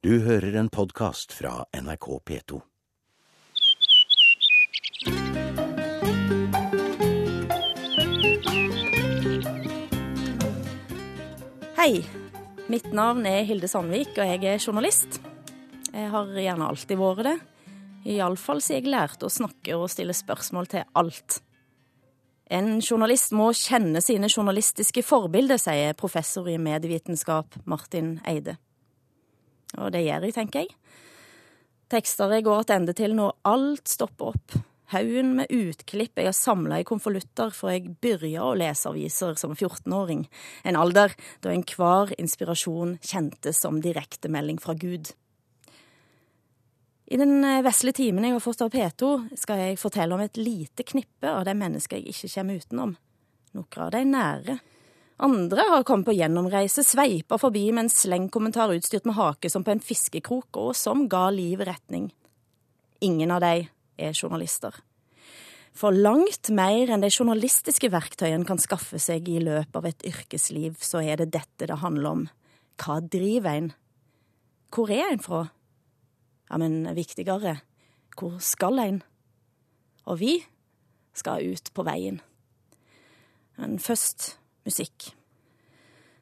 Du hører en podkast fra NRK P2. Hei. Mitt navn er Hilde Sandvik, og jeg er journalist. Jeg har gjerne alltid vært det. Iallfall siden jeg lærte å snakke og stille spørsmål til alt. En journalist må kjenne sine journalistiske forbilder, sier professor i medievitenskap Martin Eide. Og det gjør jeg, tenker jeg. Tekster jeg går tilbake til når alt stopper opp. Haugen med utklipp jeg har samla i konvolutter fra jeg begynte å lese aviser som 14-åring, en alder da enhver inspirasjon kjentes som direktemelding fra Gud. I den vesle timen jeg har fått av P2, skal jeg fortelle om et lite knippe av de mennesker jeg ikke kommer utenom. Noen av de nære. Andre har kommet på gjennomreise, sveipa forbi med en slengkommentar utstyrt med hake som på en fiskekrok, og som ga livet retning. Ingen av de er journalister. For langt mer enn de journalistiske verktøyene kan skaffe seg i løpet av et yrkesliv, så er det dette det handler om. Hva driver en? Hvor er en fra? Ja, men viktigere, hvor skal en? Og vi skal ut på veien. Men først musikk.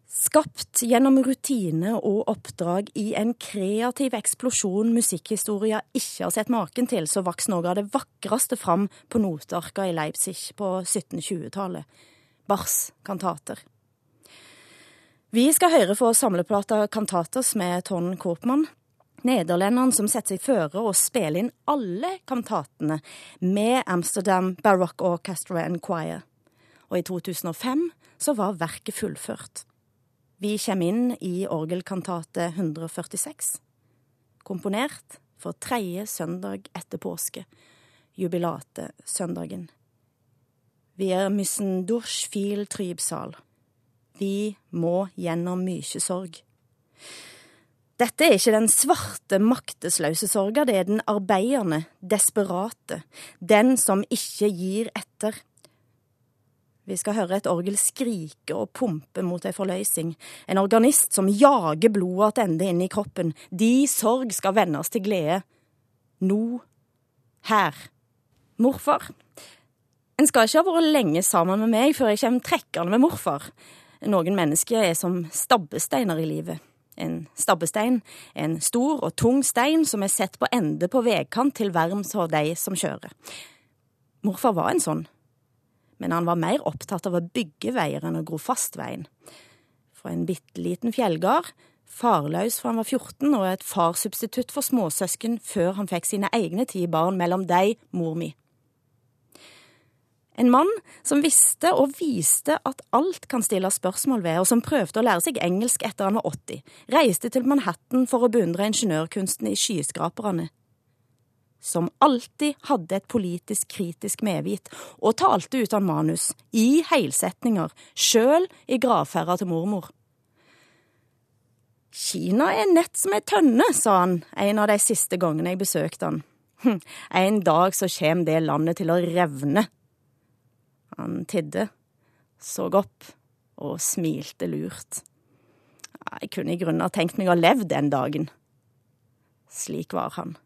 Skapt gjennom rutine og oppdrag i en kreativ eksplosjon musikkhistoria ikke har sett maken til, så vokste noe av det vakreste fram på notearka i Leipzig på 1720-tallet. Bachs kantater. Vi skal høre fra samleplata Cantatas med Ton Korpmann. Nederlenderen som setter seg føre å spille inn alle kantatene med Amsterdam Baroque Orchestra and Choir. Og i 2005 så var verket fullført. Vi kommer inn i orgelkantate 146, komponert for tredje søndag etter påske, jubilatesøndagen. er müssen durch viel Trybsal. Vi må gjennom mykje sorg. Dette er ikke den svarte, maktesløse sorga, det er den arbeidende, desperate, den som ikke gir etter, vi skal høre et orgel skrike og pumpe mot ei forløysing. en organist som jager blodet attende inn i kroppen. De sorg skal vendes til glede. Nå. Her. Morfar. En skal ikke ha vært lenge sammen med meg før jeg kommer trekkende med morfar. Noen mennesker er som stabbesteiner i livet. En stabbestein er en stor og tung stein som er sett på ende på veikant til verms for de som kjører. Morfar var en sånn men han var mer opptatt av å bygge veier enn å gro fast veien. Fra en bitte liten fjellgard, farløs fra han var 14 og et farsubstitutt for småsøsken før han fikk sine egne ti barn, mellom deg, mor mi. En mann som visste og viste at alt kan stilles spørsmål ved, og som prøvde å lære seg engelsk etter han var 80, reiste til Manhattan for å beundre ingeniørkunsten i skyskraperne som alltid hadde et politisk kritisk medvit, og talte uten manus, i heilsetninger, sjøl i gravferda til mormor. Kina er nett som ei tønne, sa han en av de siste gangene jeg besøkte han. Hm, en dag så kjem det landet til å revne. Han tidde, så opp og smilte lurt. Jeg kunne i grunnen ha tenkt meg å levd den dagen. Slik var han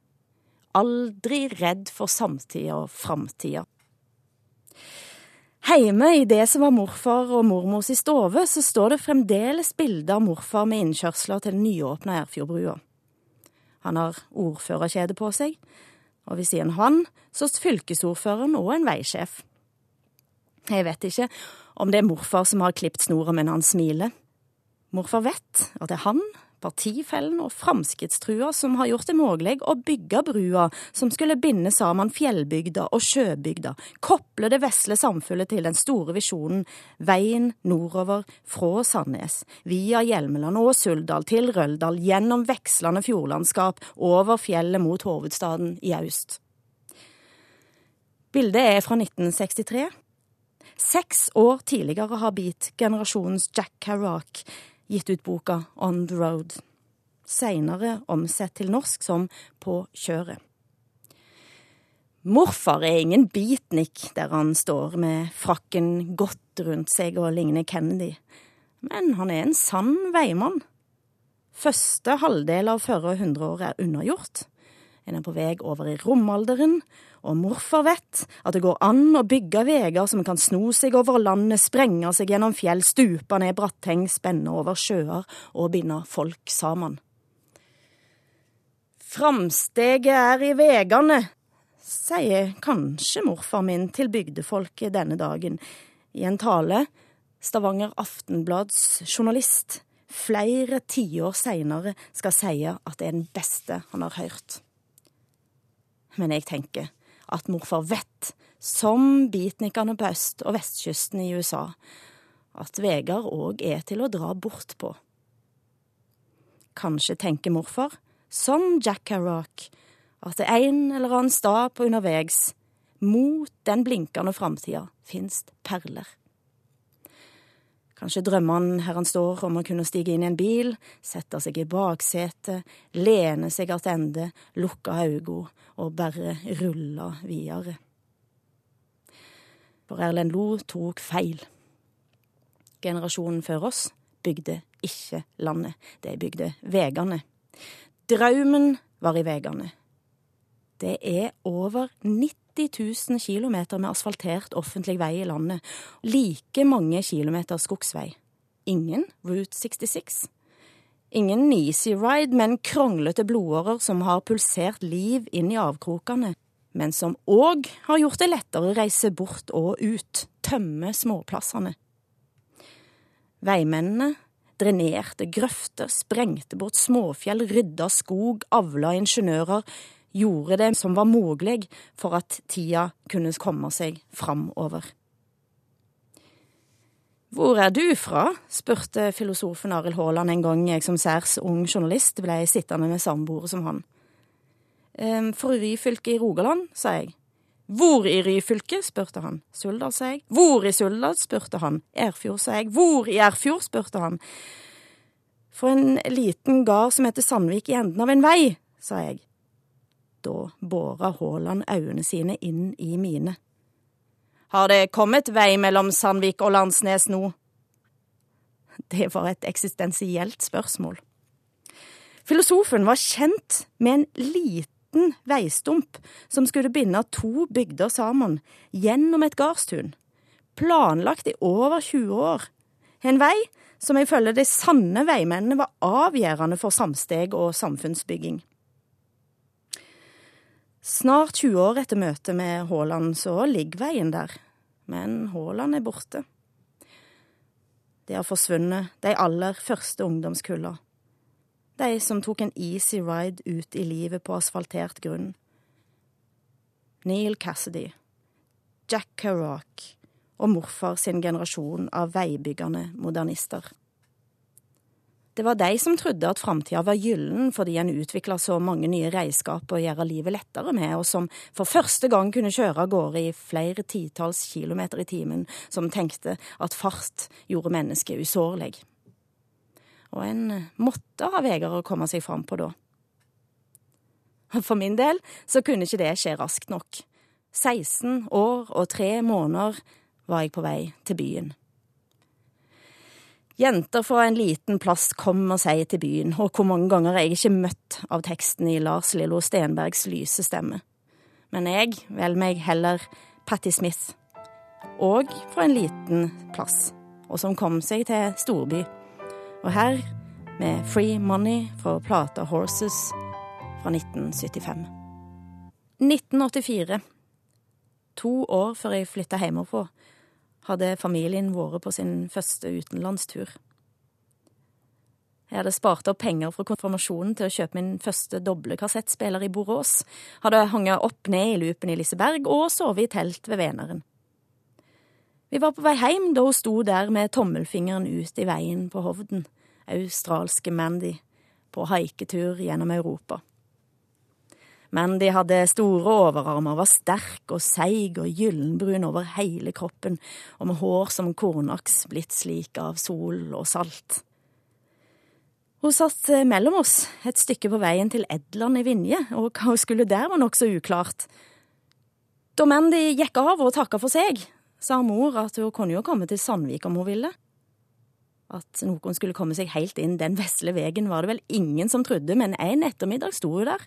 aldri redd for samtida og framtida. Heime i det som var morfar og mormors i stove, så står det fremdeles bilder av morfar med innkjørsler til den nyåpna Erfjordbrua. Han har ordførerkjede på seg, og ved siden han så fylkesordføreren og en veisjef. Jeg vet ikke om det er morfar som har klipt snora, men han smiler. Morfar vet at det er han partifellen og framskrittstrua som har gjort det mulig å bygge brua som skulle binde sammen fjellbygda og sjøbygda, koble det vesle samfunnet til den store visjonen veien nordover fra Sandnes, via Hjelmeland og Suldal til Røldal, gjennom vekslende fjordlandskap, over fjellet mot hovedstaden i øst. Bildet er fra 1963. Seks år tidligere har beat-generasjonens Jack Kerouac gitt ut boka On the Road, seinere omsett til norsk som På kjøret. Morfar er ingen beatnik der han står med frakken godt rundt seg og ligner Kennedy, men han er en sann veimann. Første halvdel av førre hundreåret er unnagjort. En er på vei over i romalderen, og morfar vet at det går an å bygge veier som kan sno seg over landet, sprenge seg gjennom fjell, stupe ned bratteng, spenne over sjøer og binde folk sammen. Framsteget er i vegane, sier kanskje morfar min til bygdefolket denne dagen, i en tale Stavanger Aftenblads journalist flere tiår seinere skal si at det er den beste han har hørt. Men jeg tenker at morfar vet, som beatnikene på øst- og vestkysten i USA, at Vegard òg er til å dra bort på. Kanskje tenker morfar, som Jack Harrock, at det en eller annen stad på underveis, mot den blinkende framtida, fins perler. Kanskje drømmer han her han står om å kunne stige inn i en bil, sette seg i baksetet, lene seg attende, lukke øynene og bare rulle videre. For Erlend Lo tok feil. Generasjonen før oss bygde ikke landet, de bygde veiene. Drømmen var i veiene. Det er over 90 000 km med asfaltert offentlig vei i landet. Like mange kilometer skogsvei. Ingen Route 66. Ingen Easy Ride, men kronglete blodårer som har pulsert liv inn i avkrokene. Men som òg har gjort det lettere å reise bort og ut, tømme småplassene. Veimennene drenerte grøfter, sprengte bort småfjell, rydda skog, avla ingeniører, gjorde det som var mulig for at tida kunne komme seg framover. Hvor er du fra? spurte filosofen Arild Haaland en gang jeg som særs ung journalist ble sittende med samboere som han. Ehm, fra Ryfylke i Rogaland, sa jeg. Hvor i Ryfylke? spurte han. Suldal, sa jeg. Hvor i Suldal? spurte han. Erfjord, sa jeg. Hvor i Erfjord? spurte han. For en liten gard som heter Sandvik i enden av en vei, sa jeg. Da bora Haaland øynene sine inn i mine. Har det kommet vei mellom Sandvik og Landsnes nå? Det var et eksistensielt spørsmål. Filosofen var kjent med en liten veistump som skulle binde to bygder sammen gjennom et gardstun. Planlagt i over 20 år. En vei som ifølge de sanne veimennene var avgjørende for samsteg og samfunnsbygging. Snart 20 år etter møtet med Haaland så ligger veien der, men Haaland er borte. De har forsvunnet, de aller første ungdomskulla. De som tok en easy ride ut i livet på asfaltert grunn. Neil Cassidy, Jack Kerouac og morfar sin generasjon av veibyggende modernister. Det var de som trodde at framtida var gyllen fordi en utvikla så mange nye redskaper å gjøre livet lettere med, og som for første gang kunne kjøre av gårde i flere titalls kilometer i timen, som tenkte at fart gjorde mennesket usårlig. Og en måtte ha veier å komme seg fram på da. For min del så kunne ikke det skje raskt nok. 16 år og tre måneder var jeg på vei til byen. Jenter fra en liten plass kommer seg til byen, og hvor mange ganger jeg ikke møtt av teksten i Lars Lillo Stenbergs lyse stemme. Men jeg vel meg heller Patti Smith, og fra en liten plass, og som kom seg til storby. Og her med Free Money fra plata Horses fra 1975. 1984, to år før jeg flytta hjemmefra, hadde familien vært på sin første utenlandstur. Jeg hadde spart opp penger fra konfirmasjonen til å kjøpe min første doble kassettspiller i Borås, hadde hanget opp ned i loopen i Liseberg og sovet i telt ved Veneren. Vi var på vei hjem da hun sto der med tommelfingeren ut i veien på Hovden, australske Mandy, på haiketur gjennom Europa. Men de hadde store overarmer, var sterk og seig og gyllenbrun over hele kroppen, og med hår som kornaks blitt slik av sol og salt. Hun satt eh, mellom oss, et stykke på veien til Edland i Vinje, og hva hun skulle der var nokså uklart. Da Mandy gikk av og takka for seg, sa mor at hun kunne jo komme til Sandvik om hun ville. At noen skulle komme seg helt inn den vesle vegen var det vel ingen som trodde, men en ettermiddag sto hun der.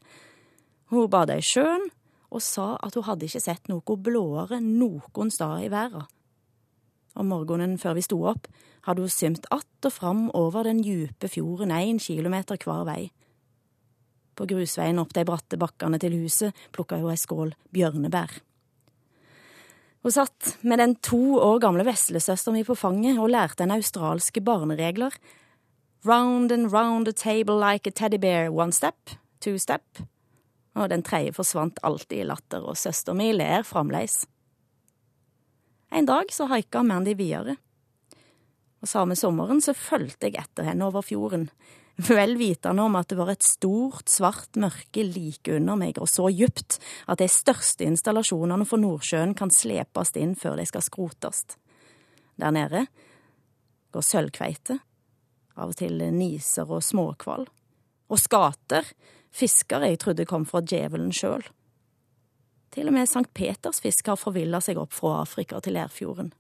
Hun bada i sjøen og sa at hun hadde ikke sett noe blåere noen sted i verden. Om morgenen før vi sto opp, hadde hun symt att og fram over den djupe fjorden én kilometer hver vei. På grusveien opp de bratte bakkene til huset plukka hun ei skål bjørnebær. Hun satt med den to år gamle veslesøstera mi på fanget og lærte henne australske barneregler. Round and round the table like a teddy bear, one step, two step. Og den tredje forsvant alltid i latter, og søsteren min ler fremdeles. En dag så haika Mandy videre, og samme sommeren så fulgte jeg etter henne over fjorden, vel vitende om at det var et stort, svart mørke like under meg og så djupt at de største installasjonene for Nordsjøen kan slepes inn før de skal skrotes. Der nede går sølvkveite, av og til niser og småhval, og skater, fisker jeg trodde kom fra djevelen sjøl. Til og med Sankt Peters fisk har forvilla seg opp fra Afrika til Lærfjorden.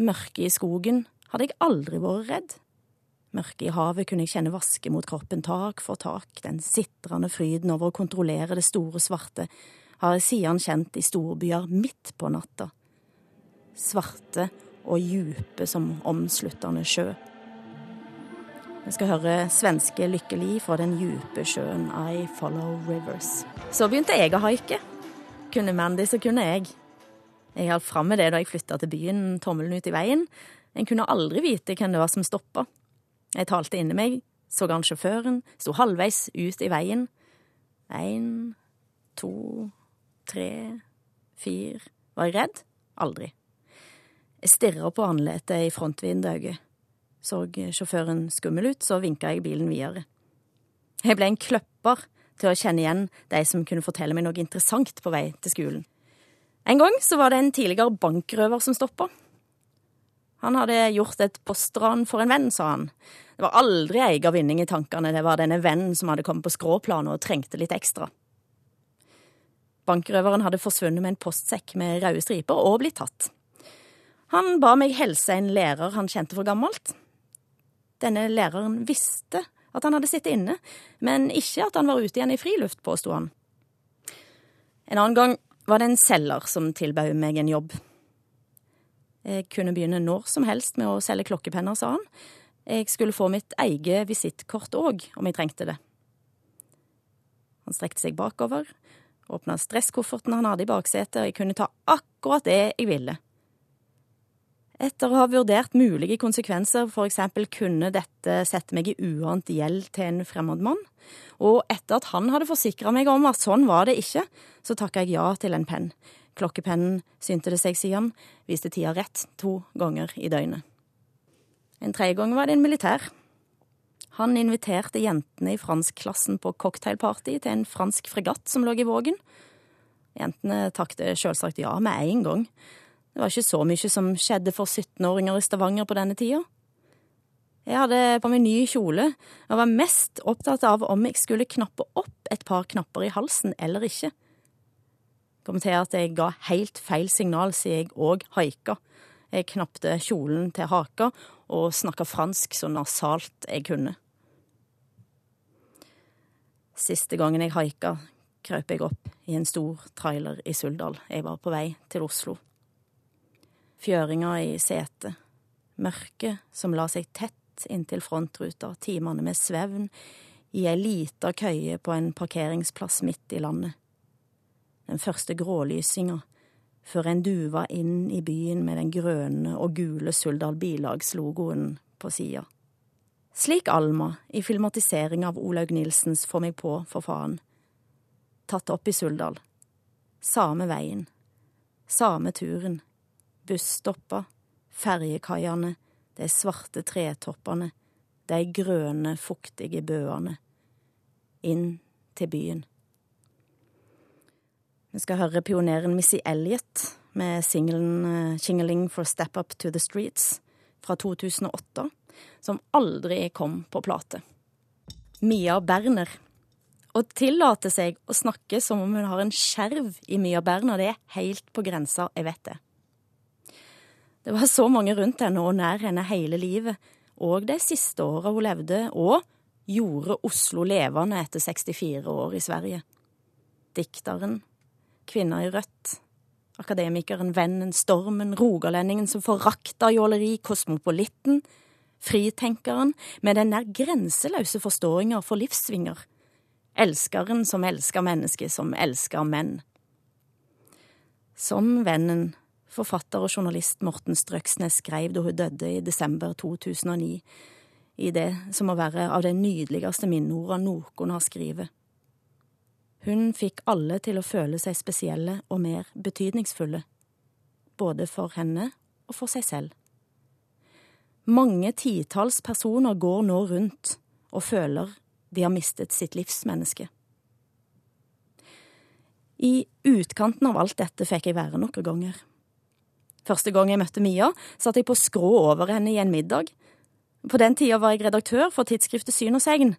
Mørket i skogen hadde jeg aldri vært redd. Mørket i havet kunne jeg kjenne vaske mot kroppen tak for tak, den sitrende fryden over å kontrollere det store svarte har jeg siden kjent i storbyer midt på natta. Svarte og djupe som omsluttende sjø. Vi skal høre svenske Lykke fra den djupe sjøen I Follow Rivers. Så begynte jeg å haike. Kunne Mandy, så kunne jeg. Jeg holdt fram med det da jeg flytta til byen, tommelen ut i veien. En kunne aldri vite hvem det var som stoppa. Jeg talte inni meg, så han sjåføren, sto halvveis ut i veien. Én, to, tre, fire Var jeg redd? Aldri. Jeg stirra på andletet i frontvinduet. Så sjåføren skummel ut, så vinka jeg bilen videre. Jeg ble en kløpper til å kjenne igjen de som kunne fortelle meg noe interessant på vei til skolen. En gang så var det en tidligere bankrøver som stoppa. Han hadde gjort et postran for en venn, sa han. Det var aldri egen vinning i tankene, det var denne vennen som hadde kommet på skråplanet og trengte litt ekstra. Bankrøveren hadde forsvunnet med en postsekk med røde striper og blitt tatt. Han ba meg helse en lærer han kjente for gammelt. Denne læreren visste at han hadde sittet inne, men ikke at han var ute igjen i friluft, påsto han. En annen gang var det en selger som tilbød meg en jobb. Jeg kunne begynne når som helst med å selge klokkepenner, sa han. Jeg skulle få mitt eget visittkort òg, om jeg trengte det. Han strekte seg bakover, åpna stresskofferten han hadde i baksetet, og jeg kunne ta akkurat det jeg ville. Etter å ha vurdert mulige konsekvenser, eksempel kunne dette sette meg i uant gjeld til en fremmed mann, og etter at han hadde forsikra meg om at sånn var det ikke, så takka jeg ja til en penn. Klokkepennen, synte det seg siden, viste tida rett to ganger i døgnet. En tredje gang var det en militær. Han inviterte jentene i franskklassen på cocktailparty til en fransk fregatt som lå i Vågen. Jentene takket selvsagt ja med en gang. Det var ikke så mye som skjedde for 17-åringer i Stavanger på denne tida. Jeg hadde på meg ny kjole og var mest opptatt av om jeg skulle knappe opp et par knapper i halsen eller ikke. Kom til at jeg ga helt feil signal siden jeg òg haika. Jeg knappte kjolen til haka og snakka fransk så nasalt jeg kunne. Siste gangen jeg haika, krøp jeg opp i en stor trailer i Suldal. Jeg var på vei til Oslo fjøringa i setet, mørket som la seg tett inntil frontruta, timene med svevn i ei lita køye på en parkeringsplass midt i landet. Den første grålysinga før en duva inn i byen med den grønne og gule Suldal Bilagslogoen på sida. Slik Alma i filmatisering av Olaug Nilsens Få meg på, for faen. Tatt opp i Suldal. Same veien. Same turen busstopper, ferjekaiene, de svarte tretoppene, de grønne, fuktige bøene. Inn til byen. Vi skal høre pioneren Missy Elliot med singelen Chingling for Step Up to the Streets fra 2008, som aldri kom på plate. Mia Berner. Å tillate seg å snakke som om hun har en skjerv i Mia Berner, det er helt på grensa, jeg vet det. Det var så mange rundt henne og nær henne hele livet, og de siste åra hun levde, og gjorde Oslo levende etter 64 år i Sverige. Dikteren, kvinna i rødt, akademikeren, vennen, stormen, rogalendingen som forakta jåleri, kosmopolitten, fritenkeren med den nær grenseløse forståinga for livssvinger, elskeren som elsker mennesket som elsker menn. Som vennen, forfatter og journalist Morten Strøksnes skrev da hun døde i desember 2009, i det som må være av de nydeligste minneordene noen har skrevet. Hun fikk alle til å føle seg spesielle og mer betydningsfulle, både for henne og for seg selv. Mange titalls personer går nå rundt og føler de har mistet sitt livsmenneske. I utkanten av alt dette fikk jeg være noen ganger. Første gang jeg møtte Mia, satt jeg på skrå over henne i en middag. På den tida var jeg redaktør for tidsskriftet Syn og Segn,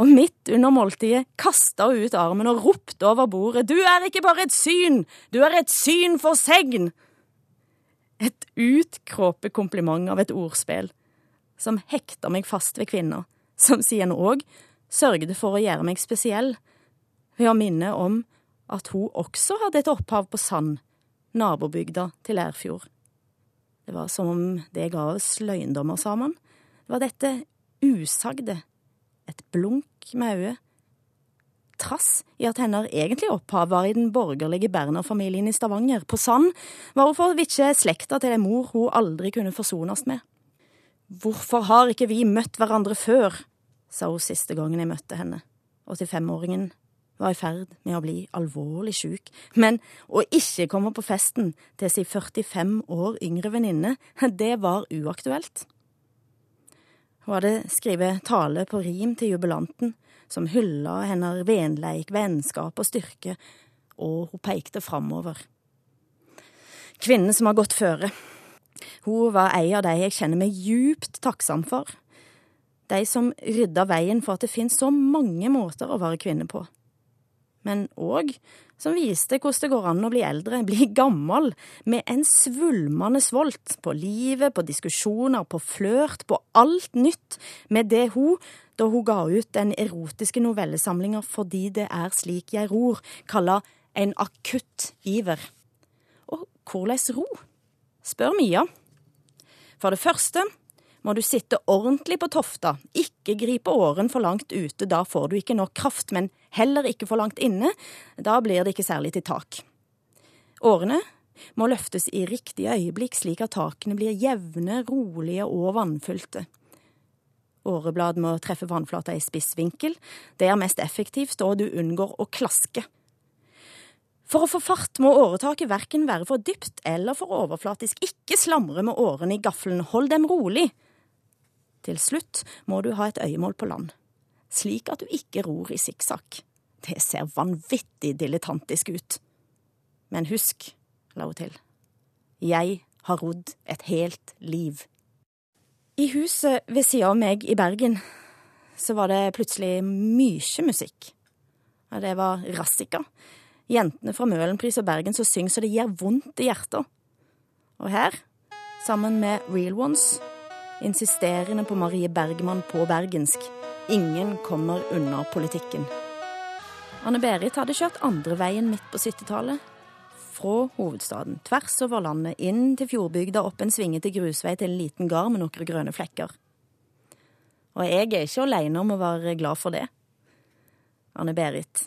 og midt under måltidet kasta hun ut armen og ropte over bordet Du er ikke bare et syn, du er et syn for segn! Et utkråpet kompliment av et ordspill som hekta meg fast ved kvinna, som siden òg sørgde for å gjøre meg spesiell ved å minne om at hun også hadde et opphav på Sand, nabobygda til Lærfjord. Det var som om det ga oss løgndommer sammen. Det var dette usagde et blunk med øyet. Trass i at hennes egentlige opphav var i den borgerlige Berner-familien i Stavanger. På Sand var hun for ikke slekta til en mor hun aldri kunne forsones med. Hvorfor har ikke vi møtt hverandre før? sa hun siste gangen jeg møtte henne. 85-åringen var i ferd med å bli alvorlig sjuk, men å ikke komme på festen til sin 45 år yngre venninne, det var uaktuelt. Hun hadde skrevet tale på rim til jubilanten, som hylla hennes venleik, vennskap og styrke, og hun pekte framover. Kvinnen som har gått føre. Hun var ei av de jeg kjenner meg djupt takksom for. De som rydda veien for at det finnes så mange måter å være kvinne på. Men òg som viste hvordan det går an å bli eldre, bli gammel, med en svulmende svolt på livet, på diskusjoner, på flørt, på alt nytt, med det hun, da hun ga ut den erotiske novellesamlinga Fordi det er slik jeg ror, kalla en akutt iver. Og hvordan ro? spør Mia. For det første må du sitte ordentlig på tofta, ikke gripe åren for langt ute, da får du ikke nok kraft, men heller ikke for langt inne, da blir det ikke særlig til tak. Årene må løftes i riktig øyeblikk, slik at takene blir jevne, rolige og vannfylte. Åreblad må treffe vannflata i spissvinkel, det er mest effektivt, og du unngår å klaske. For å få fart må åretaket verken være for dypt eller for overflatisk, ikke slamre med årene i gaffelen, hold dem rolig. Til slutt må du ha et øyemål på land, slik at du ikke ror i sikksakk. Det ser vanvittig dilettantisk ut. Men husk, la hun til, jeg har rodd et helt liv. I huset ved sida av meg i Bergen så var det plutselig mye musikk. Det var Rassika, jentene fra Møhlenpris og Bergen som synger så det gir vondt i hjertet. Og her, sammen med Real Ones, insisterende på Marie Bergman på bergensk. Ingen kommer unna politikken. Anne-Berit hadde kjørt andre veien midt på 70-tallet. Fra hovedstaden, tvers over landet, inn til fjordbygda, opp en svingete grusvei til en liten gard med noen grønne flekker. Og jeg er ikke aleine om å være glad for det. Anne-Berit,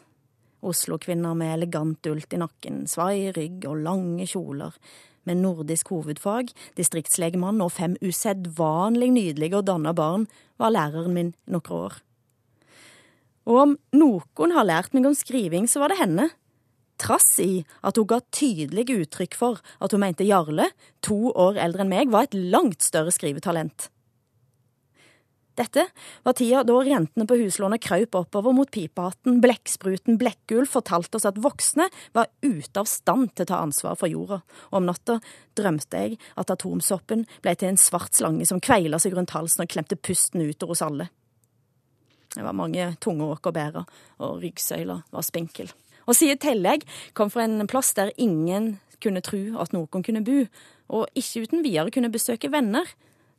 Oslo-kvinner med elegant dult i nakken, svai rygg og lange kjoler, med nordisk hovedfag, distriktslegemann og fem usedvanlig nydelige og danna barn, var læreren min noen år. Og om noen har lært meg om skriving, så var det henne. Trass i at hun ga tydelig uttrykk for at hun mente Jarle, to år eldre enn meg, var et langt større skrivetalent. Dette var tida da rentene på huslånet kraup oppover mot pipehatten, blekkspruten Blekkulf fortalte oss at voksne var ute av stand til å ta ansvar for jorda, om natta drømte jeg at atomsoppen ble til en svart slange som kveila seg rundt halsen og klemte pusten utover hos alle. Det var mange tunge åk å bære, og ryggsøyla var spinkel. Og siden tillegg kom fra en plass der ingen kunne tru at noen kunne bo, og ikke uten videre kunne besøke venner,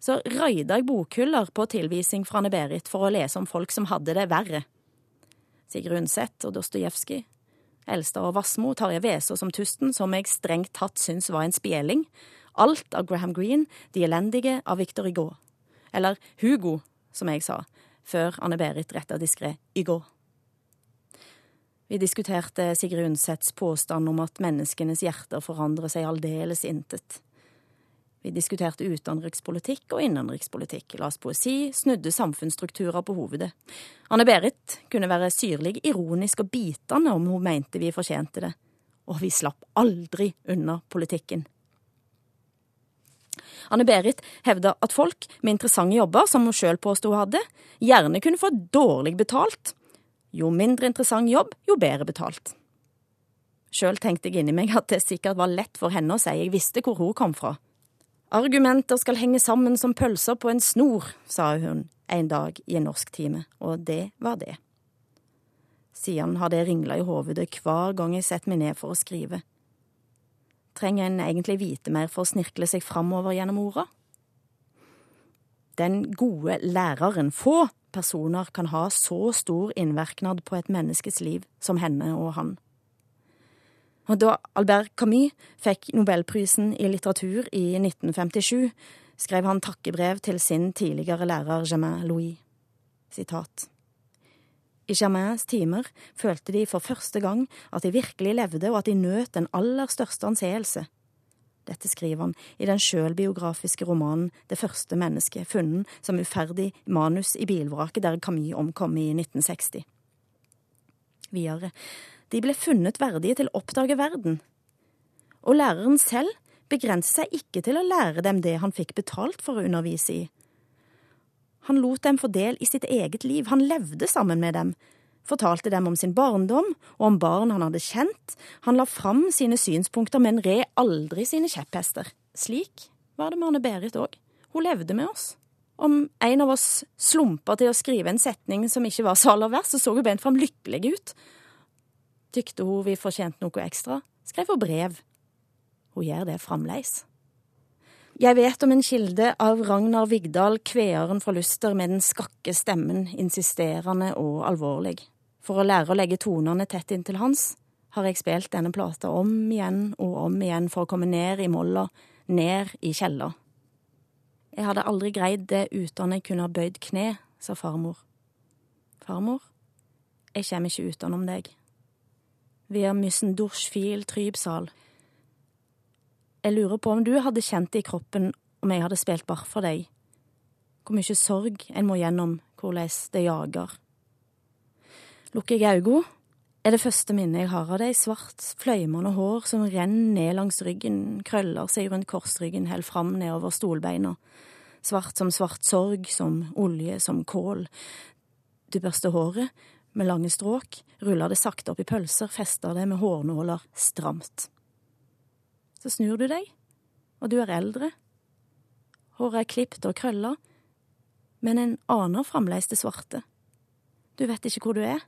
så raida jeg bokhyller på tilvisning fra Anne-Berit for å lese om folk som hadde det verre. Sigrid Undset og Dostojevskij, Elstad og Wassmo, Tarjei Vesaas som Tusten, som jeg strengt tatt syns var en spjeling, alt av Graham Greene, De elendige av Victor Hugo. Eller Hugo, som jeg sa, før Anne-Berit retta diskré Hugo. Vi diskuterte Sigrid Undsets påstand om at menneskenes hjerter forandrer seg aldeles intet. Vi diskuterte utenrikspolitikk og innenrikspolitikk, las poesi, snudde samfunnsstrukturer på hovedet. Anne-Berit kunne være syrlig, ironisk og bitende om hun mente vi fortjente det. Og vi slapp aldri unna politikken. Anne-Berit hevda at folk med interessante jobber, som hun sjøl påsto hun hadde, gjerne kunne få dårlig betalt. Jo mindre interessant jobb, jo bedre betalt. Sjøl tenkte jeg inni meg at det sikkert var lett for henne å si jeg visste hvor hun kom fra. Argumenter skal henge sammen som pølser på en snor, sa hun en dag i en norsktime, og det var det. Siden har det ringla i hovedet hver gang jeg setter meg ned for å skrive. Trenger en egentlig vite mer for å snirkle seg framover gjennom orda? Den gode læreren. Få personer kan ha så stor innvirknad på et menneskes liv som henne og han. Og da Albert Camus fikk nobelprisen i litteratur i 1957, skrev han takkebrev til sin tidligere lærer Germain Louis. Sitat. I Germains timer følte de for første gang at de virkelig levde, og at de nøt den aller største anseelse. Dette skriver han i den sjølbiografiske romanen Det første mennesket, funnet som uferdig manus i bilvraket der Camus omkom i 1960. Videre, de ble funnet verdige til å oppdage verden. Og læreren selv begrenset seg ikke til å lære dem det han fikk betalt for å undervise i. Han lot dem få del i sitt eget liv, han levde sammen med dem, fortalte dem om sin barndom og om barn han hadde kjent, han la fram sine synspunkter, men red aldri sine kjepphester. Slik var det med Anne-Berit òg, hun levde med oss. Om en av oss slumpa til å skrive en setning som ikke var så aller verst, så så hun bent fram lykkelig ut. Tykte hun vi fortjente noe ekstra, skrev hun brev. Hun gjør det fremleis. Jeg vet om en kilde av Ragnar Vigdal, kveeren fra Luster med den skakke stemmen, insisterende og alvorlig. For å lære å legge tonene tett inntil hans, har jeg spilt denne plata om igjen og om igjen for å komme ned i molla, ned i kjella. Jeg hadde aldri greid det uten jeg kunne ha bøyd kne, sa farmor. Farmor, jeg kommer ikke utenom deg. Wir müssen durch viel Trybsal. Jeg lurer på om du hadde kjent det i kroppen om jeg hadde spilt bare for deg. Hvor mye sorg en må gjennom, hvordan det jager. Lukker jeg øynene, er det første minnet jeg har av deg svart, fløymende hår som renner ned langs ryggen, krøller seg rundt korsryggen, helt fram nedover stolbeina. Svart som svart sorg, som olje, som kål. Du børster håret med lange stråk, ruller det sakte opp i pølser, fester det med hårnåler stramt. Så snur du deg, og du er eldre. Håret er klipt og krølla, men en aner fremdeles det svarte. Du vet ikke hvor du er.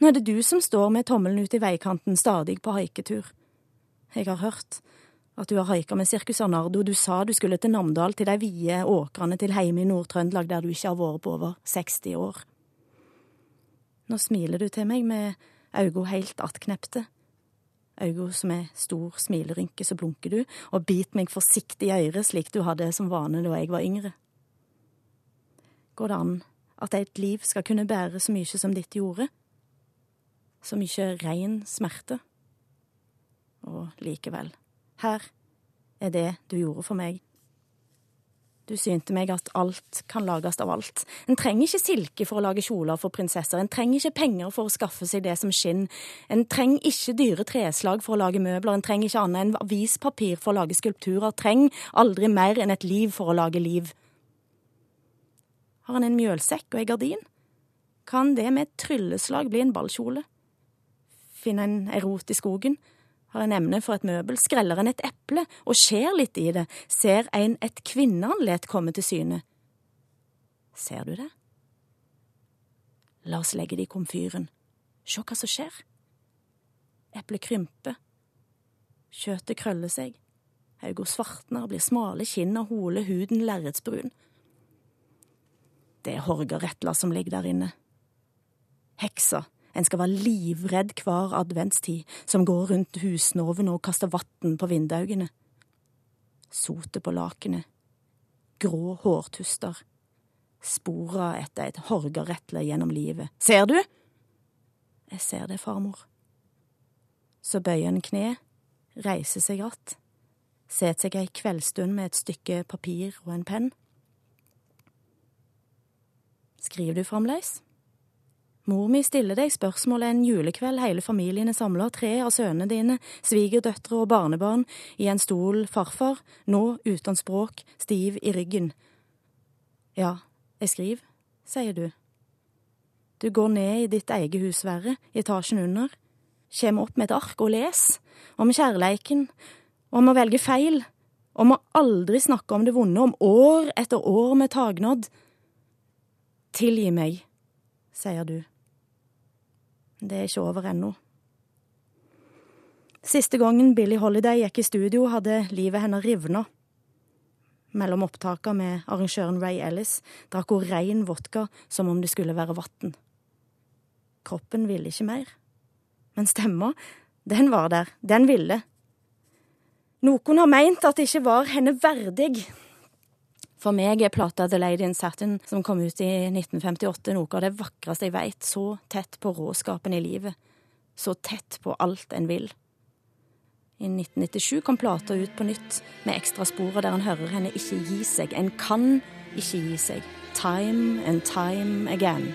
Nå er det du som står med tommelen ut i veikanten stadig på haiketur. Jeg har hørt at du har haika med Sirkus Arnardo, du sa du skulle til Namdal, til de vide åkrene til heime i Nord-Trøndelag der du ikke har vært på over 60 år. Nå smiler du til meg med øynene helt attknepte øynene som er stor smilerynke, så blunker du, og biter meg forsiktig i øret slik du hadde som vane da jeg var yngre. Går det an at et liv skal kunne bære så mye som ditt gjorde? Så mye rein smerte? Og likevel, her er det du gjorde for meg. Du synte meg at alt kan lages av alt. En trenger ikke silke for å lage kjoler for prinsesser, en trenger ikke penger for å skaffe seg det som skinner, en trenger ikke dyre treslag for å lage møbler, en trenger ikke annet enn avispapir for å lage skulpturer, treng aldri mer enn et liv for å lage liv. Har han en mjølsekk og ei gardin? Kan det med et trylleslag bli en ballkjole? Finne en erot rot i skogen? Har en emne for et møbel, skreller en et eple og skjer litt i det, ser en et kvinneanlet komme til syne. Ser du det? La oss legge det i komfyren. Se hva som skjer. Eplet krymper. Kjøttet krøller seg. Augo svartner, blir smale kinn og hole huden lerretsbrun. Det er Horga-Retla som ligger der inne. Heksa. En skal være livredd hver adventstid, som går rundt husnovene og kaster vann på vinduene. Sotet på lakenet. Grå hårtuster. Spora etter et horgaretle gjennom livet. Ser du? Jeg ser det, farmor. Så bøyer en kne, reiser seg att, setter seg ei kveldsstund med et stykke papir og en penn. Skriver du fremdeles? Mor mi stiller deg spørsmålet en julekveld hele familien er samla, tre av sønnene dine, svigerdøtre og barnebarn, i en stol farfar, nå uten språk, stiv i ryggen. Ja, jeg skriver, sier du. Du går ned i ditt eget husvære, i etasjen under, kjem opp med et ark og les, om kjærleiken, om å velge feil, om å aldri snakke om det vonde, om år etter år med tagnådd. Tilgi meg, sier du. Det er ikke over ennå. Siste gangen Billie Holiday gikk i studio, hadde livet hennes rivna. Mellom opptakene med arrangøren Ray Ellis drakk hun rein vodka som om det skulle være vann. Kroppen ville ikke mer. Men stemma, den var der, den ville. Noen har meint at det ikke var henne verdig. For meg er plata The Lady in Satin, som kom ut i 1958, noe av det vakreste jeg veit, så tett på råskapen i livet. Så tett på alt en vil. I 1997 kom plata ut på nytt, med ekstrasporet der en hører henne ikke gi seg. En kan ikke gi seg. Time and time again.